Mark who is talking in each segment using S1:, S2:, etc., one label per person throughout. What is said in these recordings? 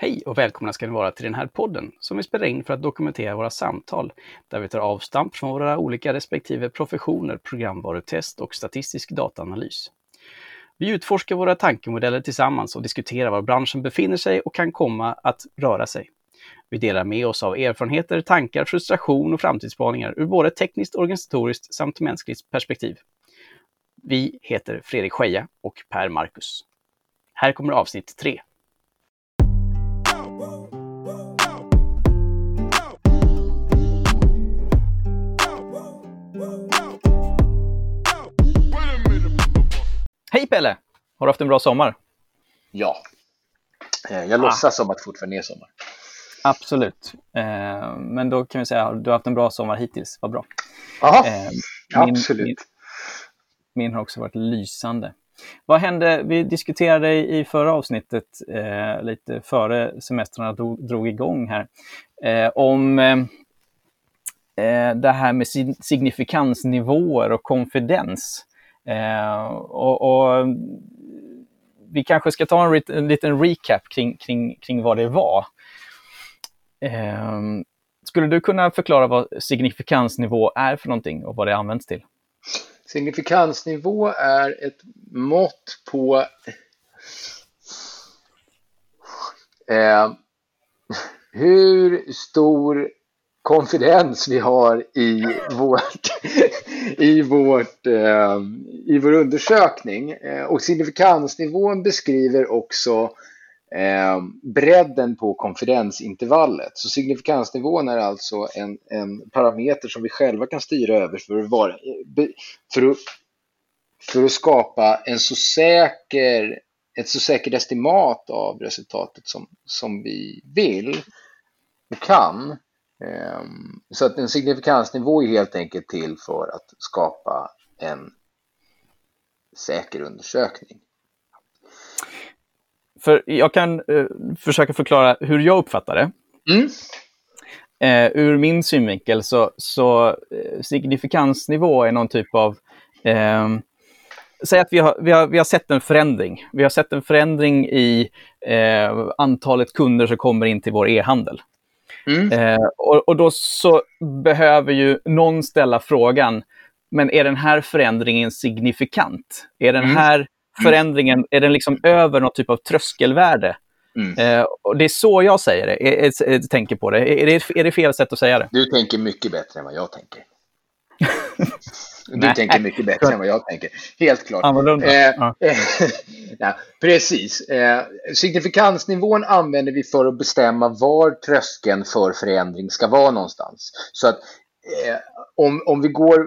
S1: Hej och välkomna ska ni vara till den här podden som vi spelar in för att dokumentera våra samtal där vi tar avstamp från våra olika respektive professioner, programvarutest och statistisk dataanalys. Vi utforskar våra tankemodeller tillsammans och diskuterar var branschen befinner sig och kan komma att röra sig. Vi delar med oss av erfarenheter, tankar, frustration och framtidsspaningar ur både tekniskt, organisatoriskt samt mänskligt perspektiv. Vi heter Fredrik Scheja och Per Marcus. Här kommer avsnitt 3. Hej Pelle! Har du haft en bra sommar?
S2: Ja. Eh, jag låtsas ah. som att fortfarande är sommar.
S1: Absolut. Eh, men då kan vi säga att du har haft en bra sommar hittills. Vad bra.
S2: Ja, eh, absolut.
S1: Min, min, har också varit lysande. Vad hände? Vi diskuterade i förra avsnittet, eh, lite före semestrarna drog, drog igång här, eh, om eh, det här med signifikansnivåer och konfidens. Eh, och, och, vi kanske ska ta en, en liten recap kring, kring, kring vad det var. Eh, skulle du kunna förklara vad signifikansnivå är för någonting och vad det används till?
S2: Signifikansnivå är ett mått på eh, hur stor konfidens vi har i, vårt, i, vårt, eh, i vår undersökning. Eh, och signifikansnivån beskriver också eh, bredden på konfidensintervallet. Så signifikansnivån är alltså en, en parameter som vi själva kan styra över för att, vara, för att, för att skapa en så säker, ett så säkert estimat av resultatet som, som vi vill och kan. Ehm, så att en signifikansnivå är helt enkelt till för att skapa en säker undersökning.
S1: För jag kan uh, försöka förklara hur jag uppfattar det. Mm. Uh, ur min synvinkel så, så uh, signifikansnivå är någon typ av uh, Säg att vi har, vi, har, vi har sett en förändring. Vi har sett en förändring i antalet kunder som kommer in till vår e-handel. Mm. Eh, och, och, då så behöver ju någon ställa frågan, men är den här förändringen signifikant? Är den mm. här mm. förändringen, är den liksom över något typ av tröskelvärde? Mm. Eh, och det är så jag säger det, är, är, är, tänker på det. Är, det. är det fel sätt att säga det?
S2: Du tänker mycket bättre än vad jag tänker. Du Nej. tänker mycket bättre än vad jag tänker. Helt klart.
S1: Annorlunda. Eh, ja.
S2: ja, precis. Eh, signifikansnivån använder vi för att bestämma var tröskeln för förändring ska vara någonstans. Så att eh, om, om vi går...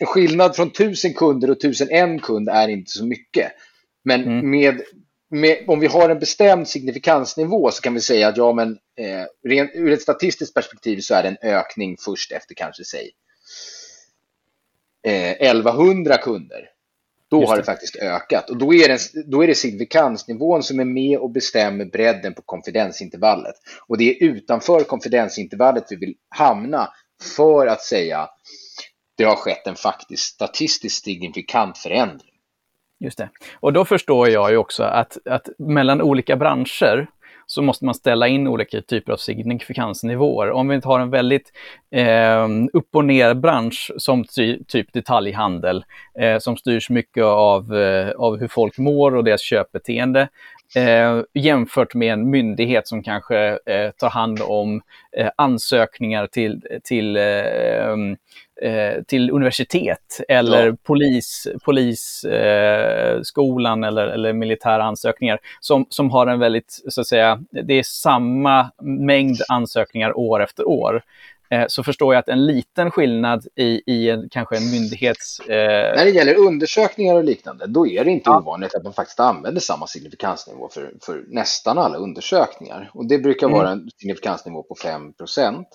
S2: En skillnad från tusen kunder och tusen en kund är inte så mycket. Men mm. med, med, om vi har en bestämd signifikansnivå så kan vi säga att ja, men, eh, ren, ur ett statistiskt perspektiv så är det en ökning först efter kanske säg eh, 1100 kunder. Då har det faktiskt ökat och då är, det, då är det signifikansnivån som är med och bestämmer bredden på konfidensintervallet. Och det är utanför konfidensintervallet vi vill hamna för att säga det har skett en faktisk statistiskt signifikant förändring.
S1: Just det. Och då förstår jag ju också att, att mellan olika branscher så måste man ställa in olika typer av signifikansnivåer. Om vi tar en väldigt eh, upp och ner bransch som ty typ detaljhandel, eh, som styrs mycket av, eh, av hur folk mår och deras köpbeteende, eh, jämfört med en myndighet som kanske eh, tar hand om eh, ansökningar till, till, ehm, eh, eh till universitet eller ja. polis, polisskolan eller, eller militära ansökningar som, som har en väldigt, så att säga, det är samma mängd ansökningar år efter år. Eh, så förstår jag att en liten skillnad i, i en, kanske en myndighets...
S2: Eh... När det gäller undersökningar och liknande, då är det inte ja. ovanligt att man faktiskt använder samma signifikansnivå för, för nästan alla undersökningar. Och det brukar mm. vara en signifikansnivå på 5 procent.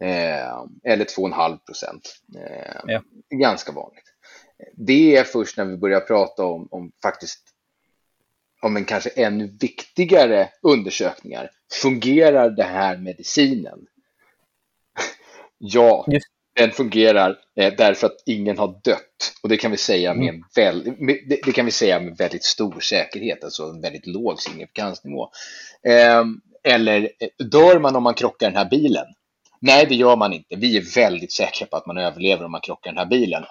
S2: Eh, eller 2,5 procent. Eh, ja. Ganska vanligt. Det är först när vi börjar prata om, om faktiskt om en kanske ännu viktigare undersökningar. Fungerar det här medicinen? Ja, den fungerar eh, därför att ingen har dött. Och det kan vi säga med, en mm. väl, med, det, det, kan vi säga med väldigt stor säkerhet, alltså en väldigt låg signifikansnivå. Eh, eller dör man om man krockar den här bilen? Nej, det gör man inte. Vi är väldigt säkra på att man överlever om man krockar den här bilen.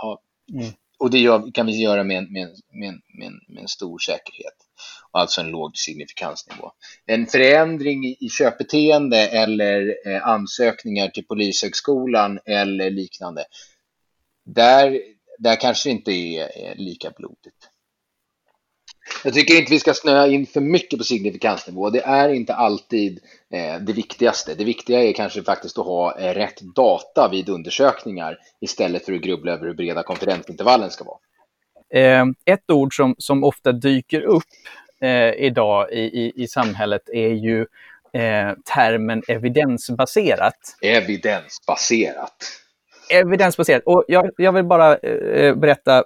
S2: Mm. Och det gör, kan vi göra med, med, med, med, en stor säkerhet alltså en låg signifikansnivå. En förändring i köpbeteende eller eh, ansökningar till Polishögskolan eller liknande, där, där kanske inte är lika blodigt. Jag tycker inte vi ska snöa in för mycket på signifikansnivå. Det är inte alltid eh, det viktigaste. Det viktiga är kanske faktiskt att ha eh, rätt data vid undersökningar istället för att grubbla över hur breda konfidensintervallen ska vara.
S1: ett ord som, som ofta dyker upp eh, idag i, i, i samhället är ju termen evidensbaserat.
S2: Evidensbaserat.
S1: Evidensbaserat. Och jag, jag vill bara eh, berätta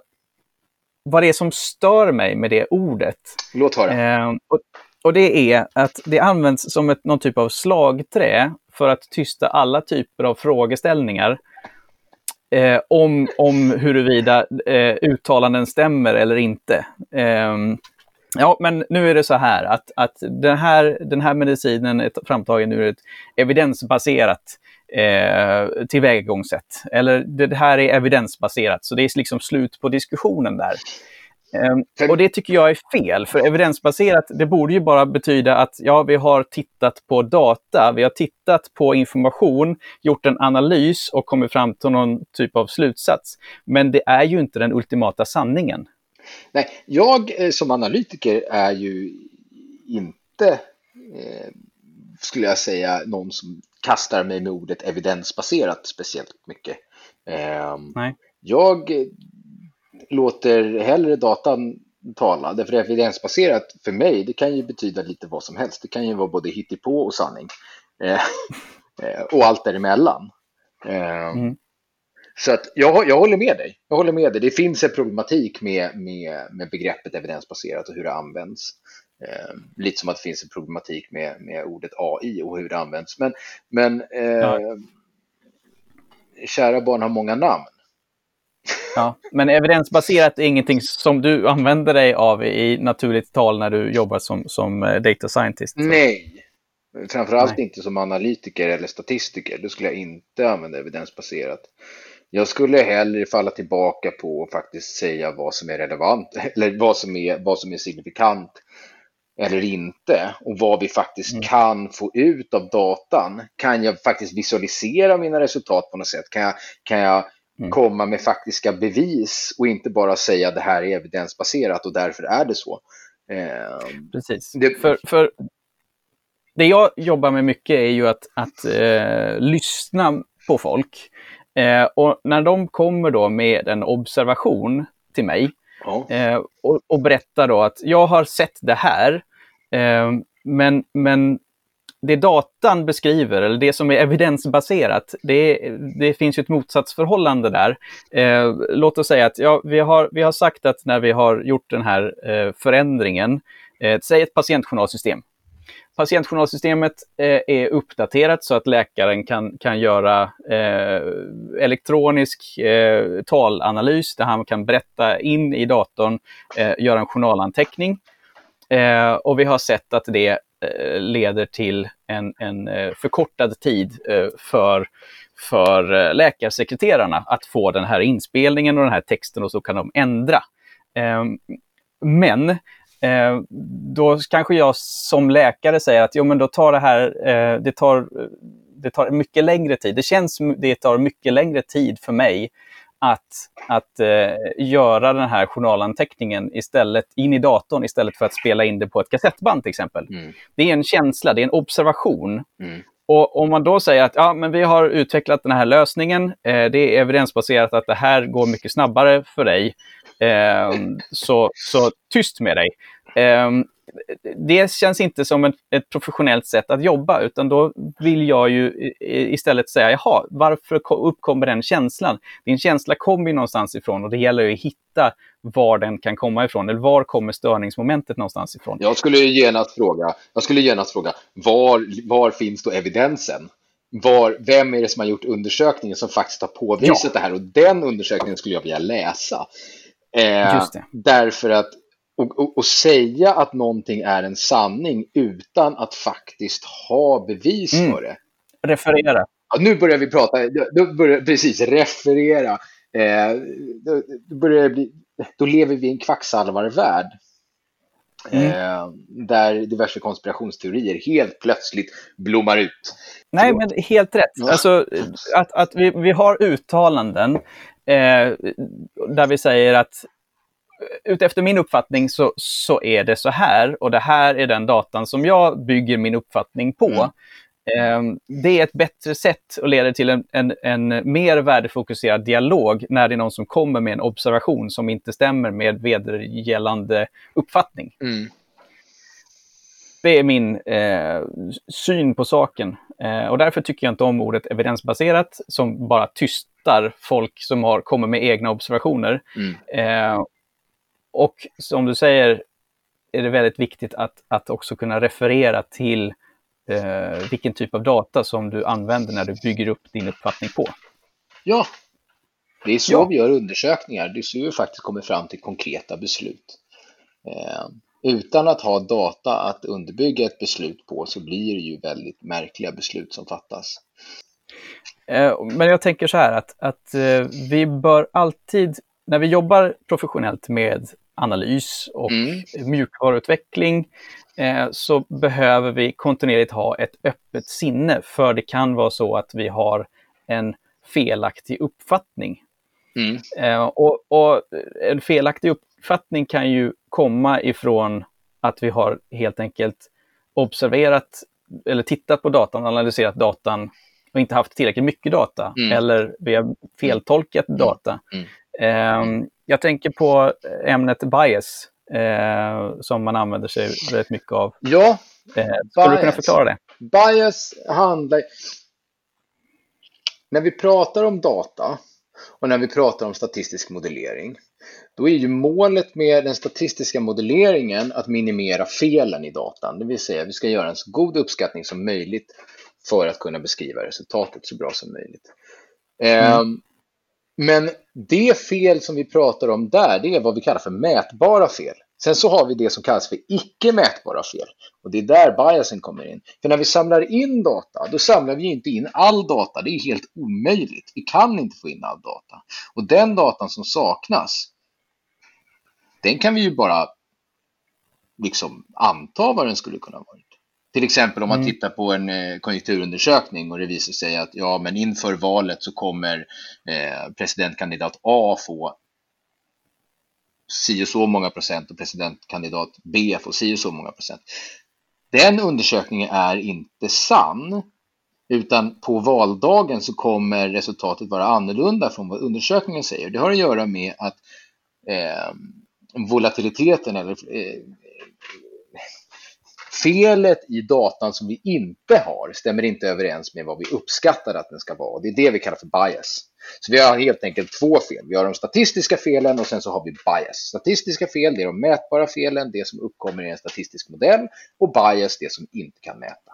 S1: vad det är som stör mig med det ordet.
S2: Låt höra.
S1: Eh, och, och, det är att det används som ett, någon typ av slagträ för att tysta alla typer av frågeställningar eh, om, om huruvida eh, uttalanden stämmer eller inte. Ehm, Ja, men nu är det så här att, att den, här, den här medicinen är framtagen ur ett evidensbaserat eh, tillvägagångssätt. Eller det här är evidensbaserat, så det är liksom slut på diskussionen där. Eh, och det tycker jag är fel, för evidensbaserat, det borde ju bara betyda att ja, vi har tittat på data, vi har tittat på information, gjort en analys och kommit fram till någon typ av slutsats. Men det är ju inte den ultimata sanningen.
S2: Nej, jag eh, som analytiker är ju inte, eh, skulle jag säga, någon som kastar mig med ordet evidensbaserat speciellt mycket. Eh, Nej. Jag låter hellre datan tala, därför evidensbaserat för mig, det kan ju betyda lite vad som helst. Det kan ju vara både hittepå och sanning. Eh, eh och allt däremellan. Eh, mm. Så att jag, jag håller med dig. Jag håller med dig. Det finns en problematik med, med, med begreppet evidensbaserat och hur det används. Eh, lite som att det finns en problematik med, med ordet AI och hur det används. Men, men eh, ja. kära barn har många namn.
S1: Ja, men evidensbaserat är ingenting som du använder dig av i naturligt tal när du jobbar som, som eh, data scientist? Så.
S2: Nej, framförallt Nej. inte som analytiker eller statistiker. Då skulle jag inte använda evidensbaserat. Jag skulle hellre falla tillbaka på att faktiskt säga vad som är relevant eller vad som är, vad som är signifikant eller inte och vad vi faktiskt mm. kan få ut av datan. Kan jag faktiskt visualisera mina resultat på något sätt? Kan jag, kan jag mm. komma med faktiska bevis och inte bara säga det här är evidensbaserat och därför är det så?
S1: Eh, Precis. Det, för, för det jag jobbar med mycket är ju att, att eh, lyssna på folk. Eh, och när de kommer då med en observation till mig eh, och, och, berättar då att jag har sett det här, Ehm, men, men det datan beskriver, eller det som är evidensbaserat, det, det finns ju ett motsatsförhållande där. Eh, låt oss säga att ja, vi, har, vi har sagt att när vi har gjort den här eh, förändringen, eh, säg ett patientjournalsystem, patientjournalsystemet eh, är uppdaterat så att läkaren kan, kan göra eh, elektronisk eh, talanalys där han kan berätta in i datorn, eh, göra en journalanteckning. Eh, och vi har sett att det eh, leder till en, en eh, förkortad tid eh, för, för eh, läkarsekreterarna att få den här inspelningen och den här texten och så kan de ändra. Men Eh, då kanske jag som läkare säger att jo, men då tar det här, eh, det, tar, det tar mycket längre tid. Det känns det tar mycket längre tid för mig att, att eh, göra den här journalanteckningen istället in i datorn istället för att spela in det på ett kassettband till exempel. Mm. Det är en känsla, det är en observation. Mm. Och om man då säger att ja, men vi har utvecklat den här lösningen, eh, det är evidensbaserat att det här går mycket snabbare för dig, eh, så, så tyst med dig. Det känns inte som ett, ett, professionellt sätt att jobba, utan då vill jag ju istället säga, jaha, varför uppkommer den känslan? Din känsla kommer ju någonstans ifrån och det gäller ju att hitta var den kan komma ifrån, eller var kommer störningsmomentet någonstans ifrån?
S2: Jag skulle genast fråga, jag skulle genast fråga var, var finns då evidensen? var, vem är det som har gjort undersökningen som faktiskt har påvisat ja. det här och den undersökningen skulle jag vilja läsa. Eh, därför att och, och, och, säga att någonting är en sanning utan att faktiskt ha bevis mm. för det.
S1: Referera.
S2: Ja, nu börjar vi prata, då börjar, precis, referera. Eh, då, då, börjar bli, då lever vi i en kvacksalvarvärld. Mm. Eh, där diverse konspirationsteorier helt plötsligt blommar ut.
S1: Nej, men helt rätt. Ja. Alltså, att, att vi, vi har uttalanden eh, där vi säger att utefter min uppfattning så, så är det så här och det här är den datan som jag bygger min uppfattning på. Mm. Ehm, det är ett bättre sätt och leder till en, en, en, mer värdefokuserad dialog när det är någon som kommer med en observation som inte stämmer med vedergällande uppfattning. Mm. Det är min eh, syn på saken. Eh, och därför tycker jag inte om ordet evidensbaserat som bara tystar folk som har, kommer med egna observationer. Mm. Eh, och som du säger är det väldigt viktigt att, att också kunna referera till eh, vilken typ av data som du använder när du bygger upp din uppfattning på.
S2: Ja, det är så ja. vi gör undersökningar. Det är så vi faktiskt kommer fram till konkreta beslut. Eh, utan att ha data att underbygga ett beslut på så blir det ju väldigt märkliga beslut som fattas.
S1: Eh, men jag tänker så här att, att eh, vi bör alltid, när vi jobbar professionellt med analys och mm. mjukvaruutveckling eh, så behöver vi kontinuerligt ha ett öppet sinne för det kan vara så att vi har en felaktig uppfattning. Mm. Eh, och, och, en felaktig uppfattning kan ju komma ifrån att vi har helt enkelt observerat eller tittat på datan, analyserat datan och inte haft tillräckligt mycket data mm. eller vi har feltolkat mm. data. Eh, jag tänker på ämnet bias eh, som man använder sig väldigt mycket av.
S2: Ja,
S1: eh, Skulle du kunna förklara det?
S2: Bias handlar... När vi pratar om data och när vi pratar om statistisk modellering, då är ju målet med den statistiska modelleringen att minimera felen i datan. Det vill säga, vi ska göra en så god uppskattning som möjligt för att kunna beskriva resultatet så bra som möjligt. Mm. Men det fel som vi pratar om där, det är vad vi kallar för mätbara fel. Sen så har vi det som kallas för icke mätbara fel. Och det är där biasen kommer in. För när vi samlar in data, då samlar vi inte in all data. Det är helt omöjligt. Vi kan inte få in all data. Och den datan som saknas, den kan vi ju bara liksom anta vad den skulle kunna vara. Till exempel om man mm. tittar på en eh, konjunkturundersökning och det visar sig att ja, men inför valet så kommer eh, presidentkandidat A få si och så många procent och presidentkandidat B får si och så många procent. Den undersökningen är inte sann, utan på valdagen så kommer resultatet vara annorlunda från vad undersökningen säger. Det har att göra med att eh, volatiliteten eller eh, felet i datan som vi inte har stämmer inte överens med vad vi uppskattar att den ska vara. Det är det vi kallar för bias. Så vi har helt enkelt två fel. Vi har de statistiska felen och sen så har vi bias. Statistiska fel, det är de mätbara felen, det som uppkommer i en statistisk modell och bias, det som inte kan mäta.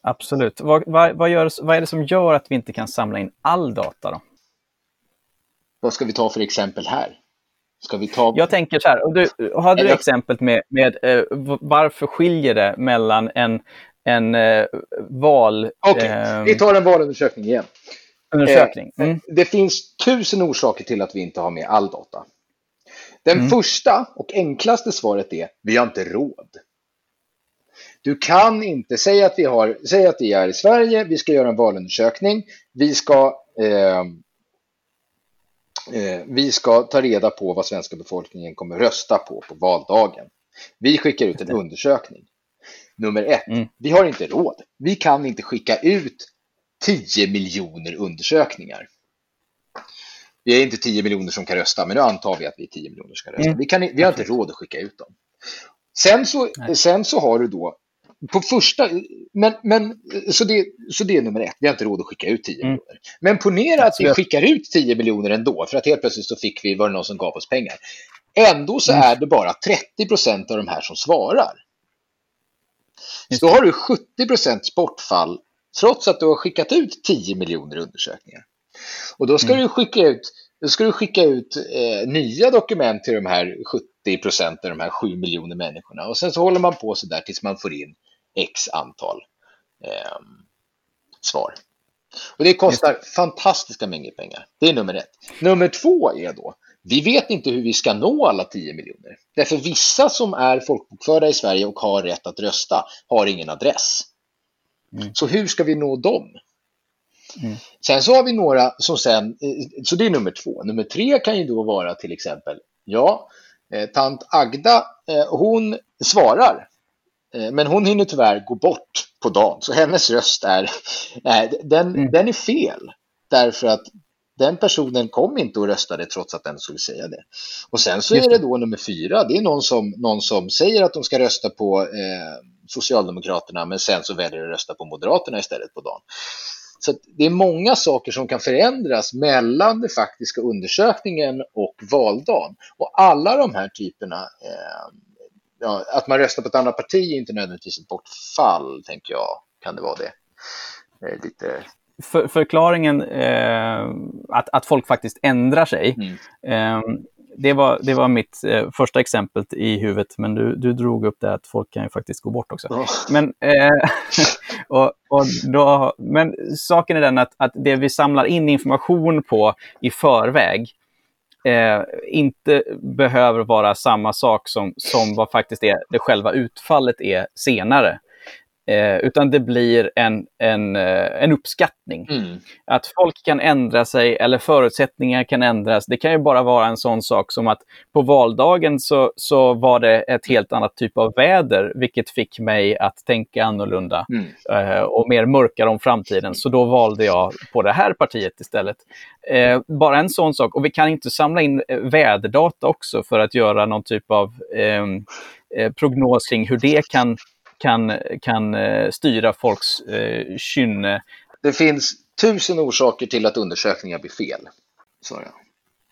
S1: Absolut. Vad, vad, vad, gör, vad är det som gör att vi inte kan samla in all data då?
S2: Vad ska vi ta för exempel här? Ska vi ta...
S1: Jag tänker så här, och du, hade du exemplet med, med eh, varför skiljer det mellan en, en eh, val...
S2: Okej, okay. eh, vi tar en valundersökning igen.
S1: Undersökning.
S2: Eh, mm. Det finns tusen orsaker till att vi inte har med all data. Den mm. första och enklaste svaret är vi har inte råd. Du kan inte säga att vi har, säg att vi är i Sverige, vi ska göra en valundersökning, vi ska eh, eh, vi ska ta reda på vad svenska befolkningen kommer rösta på på valdagen. Vi skickar ut en undersökning. Nummer ett, mm. vi har inte råd. Vi kan inte skicka ut 10 miljoner undersökningar. Vi är inte 10 miljoner som kan rösta, men nu antar vi att vi är 10 miljoner som kan rösta. Mm. Vi, kan, vi har inte råd att skicka ut dem. Sen så, sen så har du då på första, men, men, så, det, så det är nummer ett, vi har inte råd att skicka ut 10 mm. miljoner. Men ponera att vi skickar ut 10 miljoner ändå, för att helt plötsligt så fick vi, var det någon som gav oss pengar. Ändå så mm. är det bara 30 procent av de här som svarar. Så har du 70 procents bortfall trots att du har skickat ut 10 miljoner undersökningar. Och då ska mm. du skicka ut, då ska du skicka ut eh, nya dokument till de här 70 procenten, de här 7 miljoner människorna. Och sen så håller man på så där tills man får in x antal eh, svar. Och det kostar fantastiska mängder pengar. Det är nummer ett. Nummer två är då, vi vet inte hur vi ska nå alla 10 miljoner. Därför vissa som är folkbokförda i Sverige och har rätt att rösta har ingen adress. Mm. Så hur ska vi nå dem? Mm. Sen så har vi några som sen, så det är nummer två. Nummer tre kan ju då vara till exempel, ja, eh, tant Agda, eh, hon svarar, eh, men hon hinner tyvärr gå bort på dagen, så hennes röst är, den, mm. den är fel. Därför att den personen kom inte och röstade trots att den skulle säga det. Och sen så är det då nummer fyra, det är någon som, någon som säger att de ska rösta på eh, Socialdemokraterna men sen så väljer att rösta på Moderaterna istället på dagen. Så det är många saker som kan förändras mellan den faktiska undersökningen och valdagen. Och alla de här typerna, eh, ja, att man röstar på ett annat parti är inte nödvändigtvis ett bortfall, tänker jag. Kan det vara det? Eh, lite
S1: för, förklaringen eh, att, att folk faktiskt ändrar sig. Mm. Eh, det, var, det var mitt eh, första exempel i huvudet, men du, du drog upp det att folk kan ju faktiskt gå bort också. Oh. Men, eh, och, och då, men saken är den att, att det vi samlar in information på i förväg eh, inte behöver vara samma sak som, som vad faktiskt är det själva utfallet är senare. Eh, utan det blir en, en, eh, en uppskattning. Mm. Att folk kan ändra sig eller förutsättningar kan ändras. Det kan ju bara vara en sån sak som att på valdagen så, så var det ett helt annat typ av väder, vilket fick mig att tänka annorlunda mm. eh, och mer mörkare om framtiden. Så då valde jag på det här partiet istället. Eh, bara en sån sak. Och vi kan inte samla in eh, väderdata också för att göra någon typ av ehm, eh, prognos kring hur det kan kan, kan eh, styra folks eh, kynne.
S2: Det finns tusen orsaker till att undersökningar blir fel.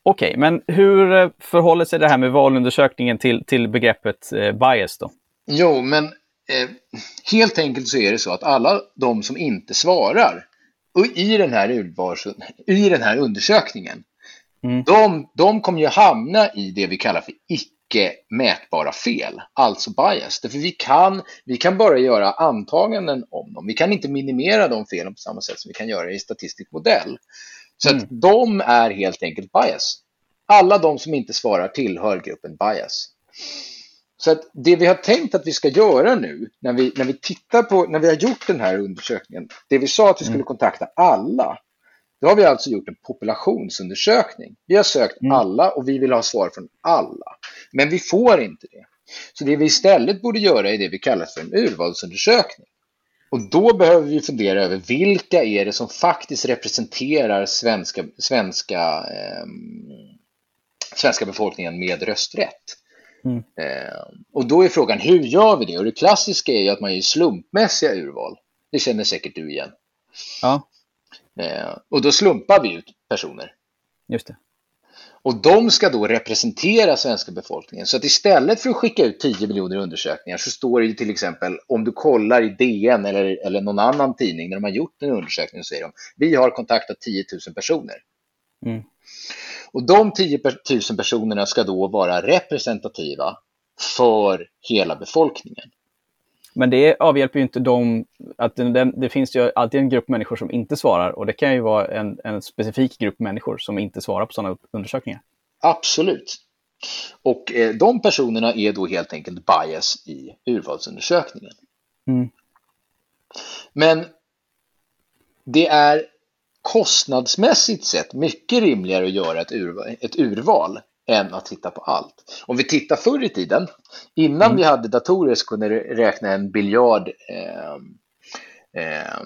S2: Okej,
S1: okay, men hur eh, förhåller sig det här med valundersökningen till, till begreppet eh, bias då?
S2: Jo, men eh, helt enkelt så är det så att alla de som inte svarar i den här, urvars, i den här undersökningen, mm. de, de kommer ju hamna i det vi kallar för icke icke mätbara fel, alltså bias. Därför vi kan, vi kan bara göra antaganden om dem. Vi kan inte minimera de felen på samma sätt som vi kan göra i statistisk modell. Så mm. att de är helt enkelt bias. Alla de som inte svarar tillhör gruppen bias. Så att det vi har tänkt att vi ska göra nu när vi, när vi tittar på, när vi har gjort den här undersökningen, det vi sa att vi skulle mm. kontakta alla, då har vi alltså gjort en populationsundersökning. Vi har sökt mm. alla och vi vill ha svar från alla. Men vi får inte det. Så det vi istället borde göra är det vi kallar för en urvalsundersökning. Och då behöver vi fundera över vilka är det som faktiskt representerar svenska, svenska, eh, svenska befolkningen med rösträtt. Mm. Eh, och då är frågan, hur gör vi det? Och det klassiska är ju att man gör slumpmässiga urval. Det känner säkert du igen.
S1: Ja.
S2: Eh, och då slumpar vi ut personer.
S1: Just det.
S2: Och de ska då representera svenska befolkningen. Så att istället för att skicka ut 10 miljoner undersökningar så står det till exempel om du kollar i DN eller, eller någon annan tidning när de har gjort en undersökning så säger de vi har kontaktat 10 000 personer. Mm. Och de 10 000 personerna ska då vara representativa för hela befolkningen.
S1: Men det avhjälper ju inte dem, att det, det, finns ju alltid en grupp människor som inte svarar och det kan ju vara en, en specifik grupp människor som inte svarar på sådana undersökningar.
S2: Absolut. Och eh, de personerna är då helt enkelt bias i urvalsundersökningen. Mm. Men det är kostnadsmässigt sett mycket rimligare att göra ett urval, ett urval än att titta på allt. Om vi tittar förr i tiden, innan mm. vi hade datorer så kunde vi räkna en biljard eh, eh,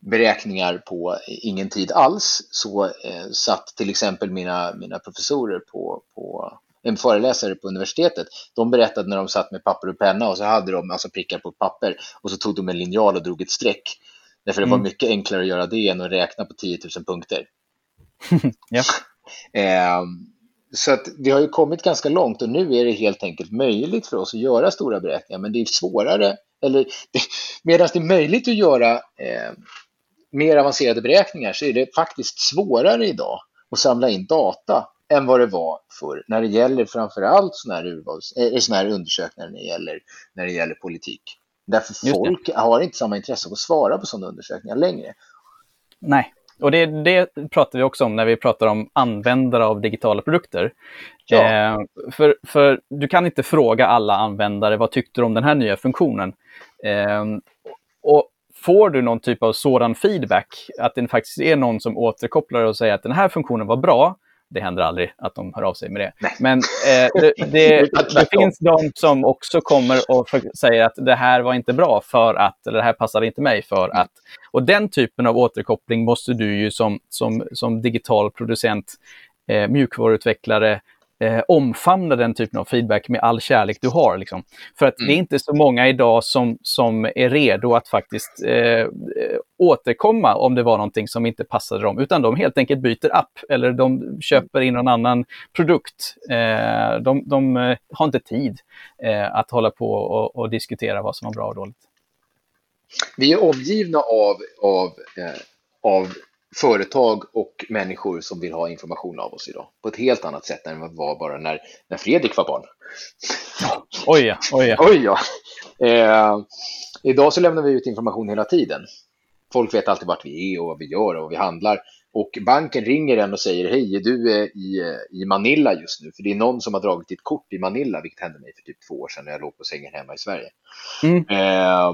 S2: beräkningar på ingen tid alls. Så eh, satt till exempel mina, mina professorer på, på en föreläsare på universitetet, de berättade när de satt med papper och penna och så hade de alltså prickar på papper och så tog de en linjal och drog ett streck. Därför mm. det var mm. mycket enklare att göra det än att räkna på 10 000 punkter.
S1: ja.
S2: eh, så att vi har ju kommit ganska långt och nu är det helt enkelt möjligt för oss att göra stora beräkningar, men det är svårare eller medan det är möjligt att göra eh, mer avancerade beräkningar så är det faktiskt svårare idag att samla in data än vad det var för när det gäller framförallt sådana här, urvals, äh, såna här undersökningar när det gäller, när det gäller politik. Därför folk har inte samma intresse av att svara på sådana undersökningar längre.
S1: Nej, och det, det pratar vi också om när vi pratar om användare av digitala produkter. Ja. Eh, för, för du kan inte fråga alla användare vad tyckte du om den här nya funktionen. Eh, och får du någon typ av sådan feedback, att det faktiskt är någon som återkopplar och säger att den här funktionen var bra, det händer aldrig att de hör av sig med det. Nej. Men eh, det, det, det finns de som också kommer och säger att det här var inte bra för att, eller det här passade inte mig för att. Och den typen av återkoppling måste du ju som, som, som digital producent, eh, mjukvaruutvecklare, eh, omfamna den typen av feedback med all kärlek du har. Liksom. För att mm. det är inte så många idag som, som är redo att faktiskt eh, återkomma om det var någonting som inte passade dem, utan de helt enkelt byter app eller de köper in någon annan produkt. Eh, de, de eh, har inte tid eh, att hålla på och, och, diskutera vad som var bra och dåligt.
S2: Vi är omgivna av, av, eh, av företag och människor som vill ha information av oss idag på ett helt annat sätt än vad det var bara när, när Fredrik var barn.
S1: Oj ja, oj ja.
S2: Oj, ja. Eh, idag så lämnar vi ut information hela tiden. Folk vet alltid vart vi är och vad vi gör och vad vi handlar. Och banken ringer en och säger hej, du är i, i Manila just nu? För det är någon som har dragit ditt kort i Manila, vilket hände mig för typ två år sedan när jag låg på sängen hemma i Sverige. Mm. Eh,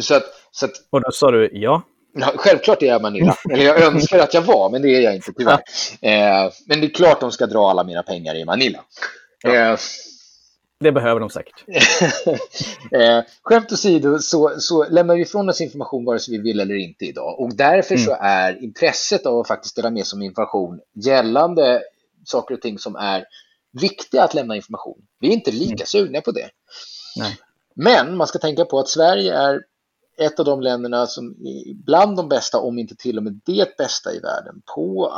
S2: så att, så att,
S1: och då sa du ja?
S2: Ja, självklart är jag Manila. Eller jag önskar att jag var, men det är jag inte tyvärr. Eh, men det är klart de ska dra alla mina pengar i Manila.
S1: Eh, det behöver de säkert.
S2: eh, skämt åsido så, så lämnar vi ifrån oss information vare sig vi vill eller inte idag. Och därför mm. så är intresset av att faktiskt dela med sig av information gällande saker och ting som är viktiga att lämna information. Vi är inte lika mm. sugna på det. Nej. Men man ska tänka på att Sverige är ett av de länderna som är bland de bästa, om inte till och med det bästa i världen, på,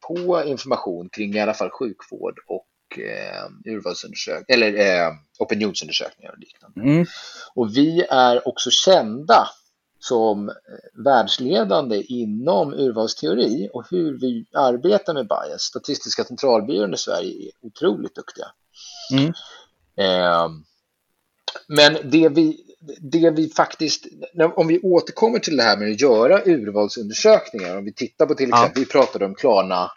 S2: på information kring i alla fall sjukvård och eh, urvalsundersökningar, eller eh, opinionsundersökningar och liknande. Mm. Och vi är också kända som eh, världsledande inom urvalsteori och hur vi arbetar med bias. Statistiska centralbyrån i Sverige är otroligt duktiga. Mm. Eh, men det vi, det vi faktiskt, om vi återkommer till det här med att göra urvalsundersökningar, om vi tittar på till exempel, ja. vi pratade om Klarna,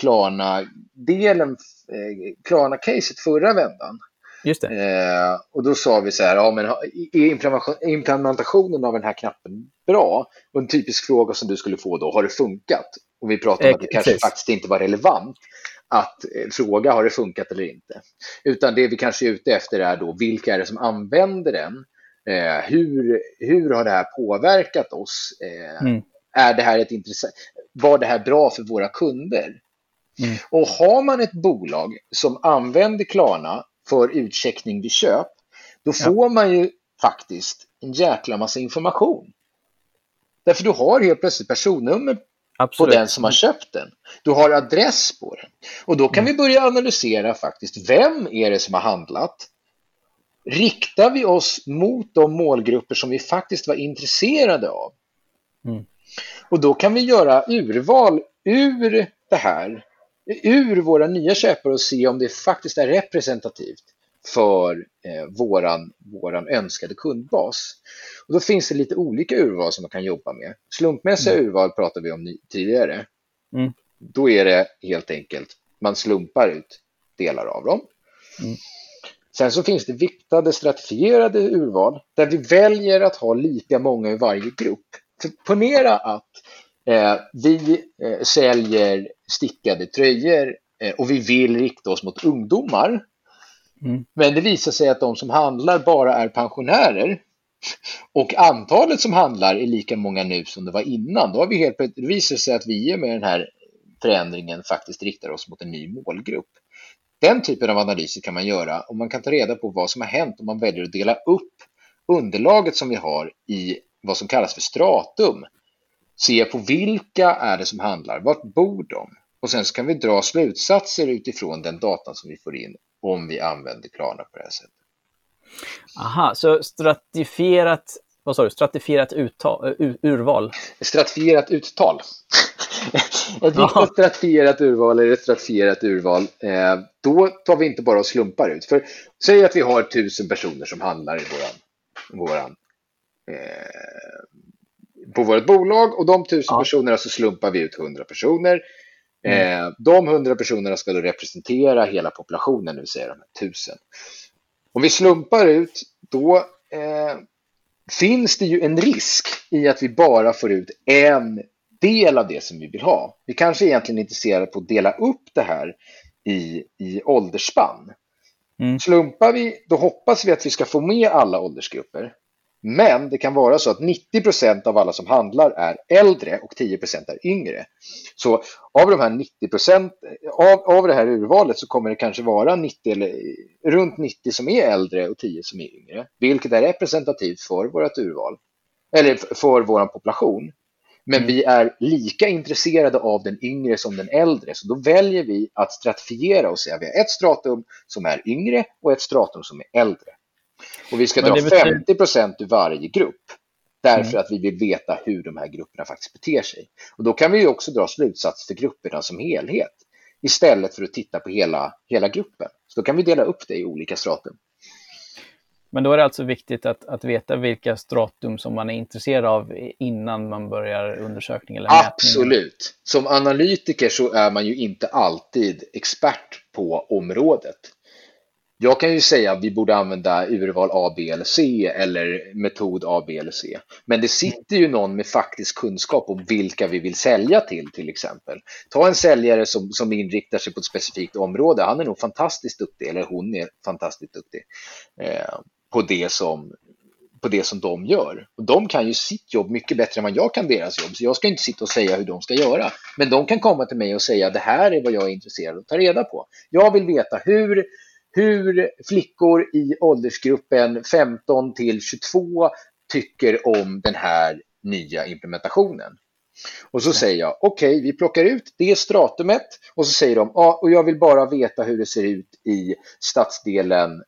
S2: Klarna-delen, eh, Klarna-caset förra vändan.
S1: Just det.
S2: Eh, och då sa vi så här, ja, men är implementationen av den här knappen bra? Och en typisk fråga som du skulle få då, har det funkat? Och vi pratade om att det kanske faktiskt inte var relevant att eh, fråga har det funkat eller inte. Utan det vi kanske är ute efter är då vilka är det som använder den? Eh, hur, hur har det här påverkat oss? Eh, mm. Är det här ett intressant? Var det här bra för våra kunder? Mm. Och har man ett bolag som använder Klarna för utcheckning vid köp, då får ja. man ju faktiskt en jäkla massa information. Därför du har helt plötsligt personnummer Absolut. på den som har köpt den. Du har adress på den. Och då kan mm. vi börja analysera faktiskt, vem är det som har handlat? Riktar vi oss mot de målgrupper som vi faktiskt var intresserade av? Mm. Och då kan vi göra urval ur det här, ur våra nya köpare och se om det faktiskt är representativt för eh, våran, våran önskade kundbas. Och då finns det lite olika urval som man kan jobba med. Slumpmässiga mm. urval pratade vi om tidigare. Mm. Då är det helt enkelt, man slumpar ut delar av dem. Mm. Sen så finns det viktade stratifierade urval där vi väljer att ha lika många i varje grupp. För ponera att eh, vi eh, säljer stickade tröjor eh, och vi vill rikta oss mot ungdomar. Mm. Men det visar sig att de som handlar bara är pensionärer. Och antalet som handlar är lika många nu som det var innan. Då har vi helt, det visar sig att vi med den här förändringen faktiskt riktar oss mot en ny målgrupp. Den typen av analyser kan man göra och man kan ta reda på vad som har hänt om man väljer att dela upp underlaget som vi har i vad som kallas för stratum. Se på vilka är det som handlar, vart bor de? Och sen så kan vi dra slutsatser utifrån den datan som vi får in om vi använder Klarna på det här sättet.
S1: Aha, så stratifierat, vad sa du, stratifierat uttal, urval?
S2: Stratifierat uttal. ett riktigt stratifierat urval är ett stratifierat urval. Eh, då tar vi inte bara och slumpar ut. För säg att vi har tusen personer som handlar i våran, våran eh, på vårt bolag och de tusen ja. personerna så slumpar vi ut hundra personer. Mm. Eh, de hundra personerna ska då representera hela populationen, det vill säga de här tusen. Om vi slumpar ut, då eh, finns det ju en risk i att vi bara får ut en del av det som vi vill ha. Vi kanske egentligen är intresserade på att dela upp det här i, i åldersspann. Mm. Slumpar vi, då hoppas vi att vi ska få med alla åldersgrupper. Men det kan vara så att 90 procent av alla som handlar är äldre och 10 procent är yngre. Så av de här 90 procent av, av det här urvalet så kommer det kanske vara 90 eller, runt 90 som är äldre och 10 som är yngre, vilket är representativt för vårt urval eller för vår population. Men mm. vi är lika intresserade av den yngre som den äldre, så då väljer vi att stratifiera och säga att vi har ett stratum som är yngre och ett stratum som är äldre. Och vi ska dra betyder... 50 procent ur varje grupp. Därför mm. att vi vill veta hur de här grupperna faktiskt beter sig. Och då kan vi också dra slutsats för grupperna som helhet. Istället för att titta på hela, hela gruppen. Så då kan vi dela upp det i olika stratum.
S1: Men då är det alltså viktigt att, att veta vilka stratum som man är intresserad av innan man börjar undersökning eller
S2: mätning? Absolut. Som analytiker så är man ju inte alltid expert på området. Jag kan ju säga att vi borde använda urval A, B eller C eller metod A, B eller C. Men det sitter ju någon med faktisk kunskap om vilka vi vill sälja till till exempel. Ta en säljare som, som inriktar sig på ett specifikt område. Han är nog fantastiskt duktig, eller hon är fantastiskt duktig eh, på, det som, på det som de gör. Och de kan ju sitt jobb mycket bättre än vad jag kan deras jobb. Så jag ska inte sitta och säga hur de ska göra. Men de kan komma till mig och säga det här är vad jag är intresserad av att ta reda på. Jag vill veta hur hur flickor i åldersgruppen 15 till 22 tycker om den här nya implementationen. Och så säger jag, okej, okay, vi plockar ut det stratumet och så säger de, ja, och jag vill bara veta hur det ser ut i stadsdelen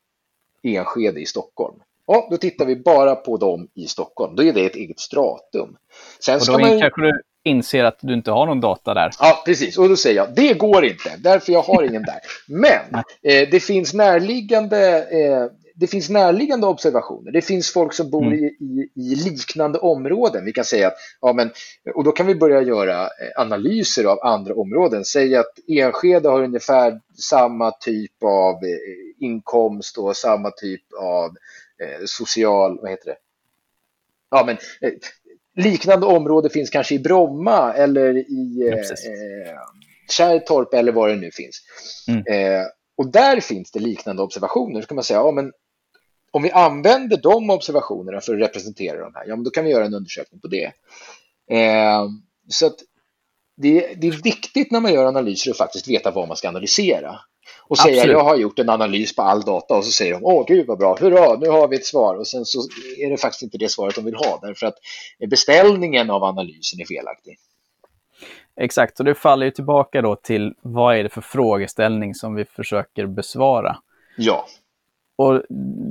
S2: Enskede i Stockholm. Ja, då tittar vi bara på dem i Stockholm. Då är det ett eget stratum.
S1: Sen och då man... kanske du inser att du inte har någon data där.
S2: Ja, precis. Och då säger jag, det går inte, därför jag har ingen där. Men eh, det, finns närliggande, eh, det finns närliggande observationer. Det finns folk som bor mm. i, i, i, liknande områden. Vi kan säga att, ja men, och då kan vi börja göra eh, analyser av andra områden. Säg att Enskede har ungefär samma typ av eh, inkomst och samma typ av eh, social, vad heter det? Ja, men liknande område finns kanske i Bromma eller i eh, Kärrtorp eller var det nu finns. Mm. Eh, och där finns det liknande observationer. Så kan man säga, ja, men om vi använder de observationerna för att representera de här, ja, men då kan vi göra en undersökning på det. Eh, så det, det, är viktigt när man gör analyser att faktiskt veta vad man ska analysera och säga Absolut. jag har gjort en analys på all data och så säger de åh gud vad bra, hurra, nu har vi ett svar och sen så är det faktiskt inte det svaret de vill ha därför att beställningen av analysen är felaktig.
S1: Exakt, och det faller ju tillbaka då till vad är det för frågeställning som vi försöker besvara.
S2: Ja.
S1: Och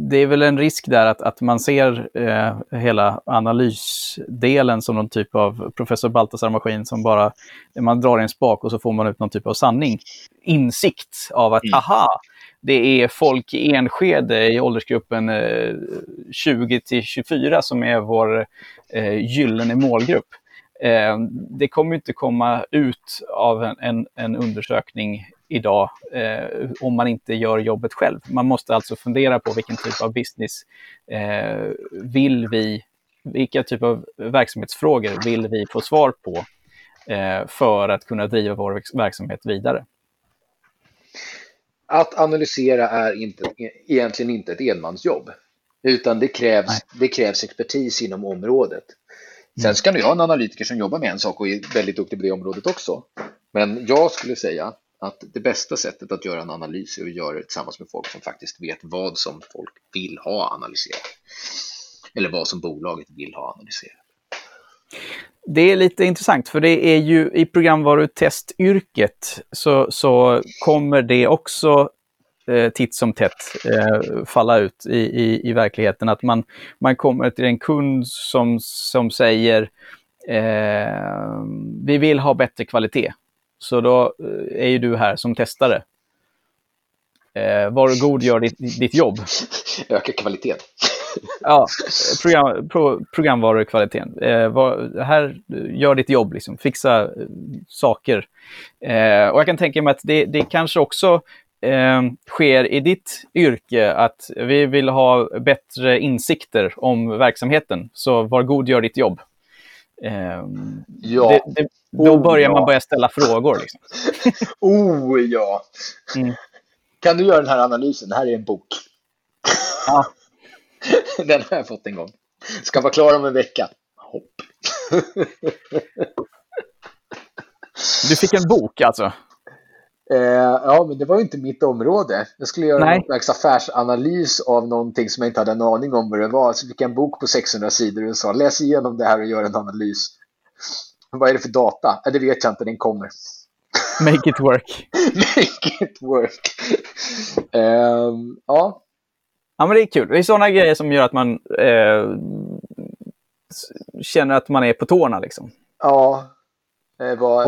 S1: det är väl en risk där att, att man ser eh, hela analysdelen som någon typ av professor Baltasar-maskin som bara, man drar en spak och så får man ut någon typ av sanning. Insikt av att, mm. aha, det är folk i Enskede i åldersgruppen eh, 20 till 24 som är vår eh, gyllene målgrupp. Eh, det kommer inte komma ut av en, en, en undersökning idag eh, om man inte gör jobbet själv. Man måste alltså fundera på vilken typ av business eh, vill vi, vilka typ av verksamhetsfrågor vill vi få svar på eh, för att kunna driva vår verksamhet vidare.
S2: Att analysera är inte, egentligen inte ett enmansjobb, utan det krävs, det krävs expertis inom området. Sen mm. ska du ha en analytiker som jobbar med en sak och är väldigt duktig på det området också. Men jag skulle säga att det bästa sättet att göra en analys är att göra det tillsammans med folk som faktiskt vet vad som folk vill ha analyserat. Eller vad som bolaget vill ha analyserat.
S1: Det är lite intressant, för det är ju i programvarutestyrket så, så kommer det också eh, titt som tätt eh, falla ut i, i, i verkligheten. Att man, man kommer till en kund som, som säger eh, vi vill ha bättre kvalitet. Så då eh, är ju du här som testare. Eh, var god, gör ditt, ditt jobb.
S2: Öka kvaliteten.
S1: ja, program, pro, programvarukvaliteten. Eh, var, här, gör ditt jobb, liksom. fixa eh, saker. Eh, och jag kan tänka mig att det, det kanske också eh, sker i ditt yrke att vi vill ha bättre insikter om verksamheten. Så var god, gör ditt jobb. Eh, ja. Det, det, då oh, börjar man börja ställa frågor. Liksom.
S2: oh ja! Mm. Kan du göra den här analysen? Det här är en bok. Ja. Den har jag fått en gång. Ska vara klar om en vecka. Hopp.
S1: Du fick en bok alltså?
S2: Eh, ja, men det var ju inte mitt område. Jag skulle göra Nej. en slags affärsanalys av någonting som jag inte hade en aning om vad det var. Så fick jag en bok på 600 sidor och sa läs igenom det här och gör en analys. Vad är det för data? Eh, det vet jag inte, den kommer.
S1: Make it work.
S2: Make it work. Eh, ja,
S1: Ja, men det är kul. Det är sådana grejer som gör att man eh, känner att man är på tårna. Liksom.
S2: Ja. Det var,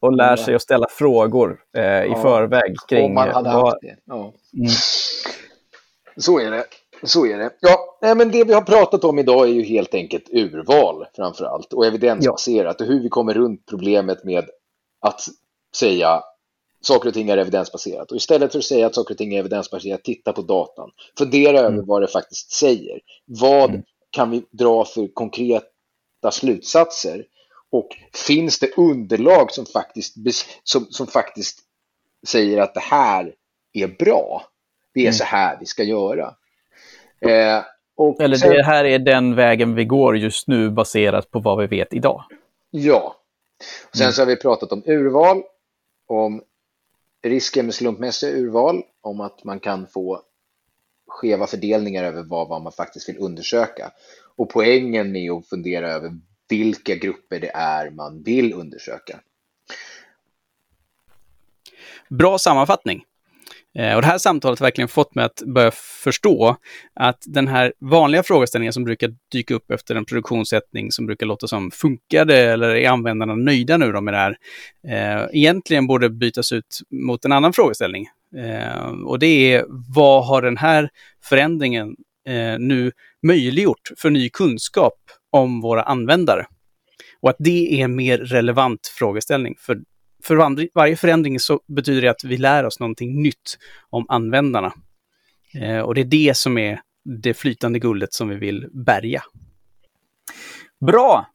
S1: och, lär sig att ställa frågor eh, ja. i förväg kring... Om
S2: man hade vad... haft det. Ja. Mm. Så är det. Så är det. Ja, men det vi har pratat om idag är ju helt enkelt urval framför allt och evidensbaserat ja. och hur vi kommer runt problemet med att säga saker och ting är evidensbaserat. Och istället för att säga att saker och ting är evidensbaserat, titta på datan. Fundera mm. över vad det faktiskt säger. Vad mm. kan vi dra för konkreta slutsatser? Och finns det underlag som faktiskt, som, som faktiskt säger att det här är bra? Det är mm. så här vi ska göra.
S1: Eh, Eller sen, det här är den vägen vi går just nu baserat på vad vi vet idag.
S2: Ja. Och sen mm. så har vi pratat om urval, om risken med slumpmässiga urval om att man kan få skeva fördelningar över vad, vad man faktiskt vill undersöka. Och poängen med att fundera över vilka grupper det är man vill undersöka.
S3: Bra sammanfattning. Eh, och det här samtalet har verkligen fått mig att börja förstå att den här vanliga frågeställningen som brukar dyka upp efter en produktionssättning som brukar låta som funkar det eller är användarna nöjda nu då med det här? Eh, egentligen borde bytas ut mot en annan frågeställning. Eh, och det är vad har den här förändringen eh, nu möjliggjort för ny kunskap om våra användare? Och att det är en mer relevant frågeställning. För för varje förändring så betyder det att vi lär oss någonting nytt om användarna. Eh, och det är det som är det flytande guldet som vi vill bärga.
S1: Bra!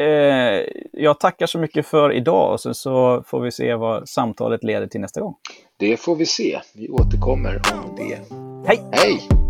S1: Eh, jag tackar så mycket för idag och sen så får vi se vad samtalet leder till nästa gång.
S2: Det får vi se. Vi återkommer om det.
S1: Hej!
S2: Hej!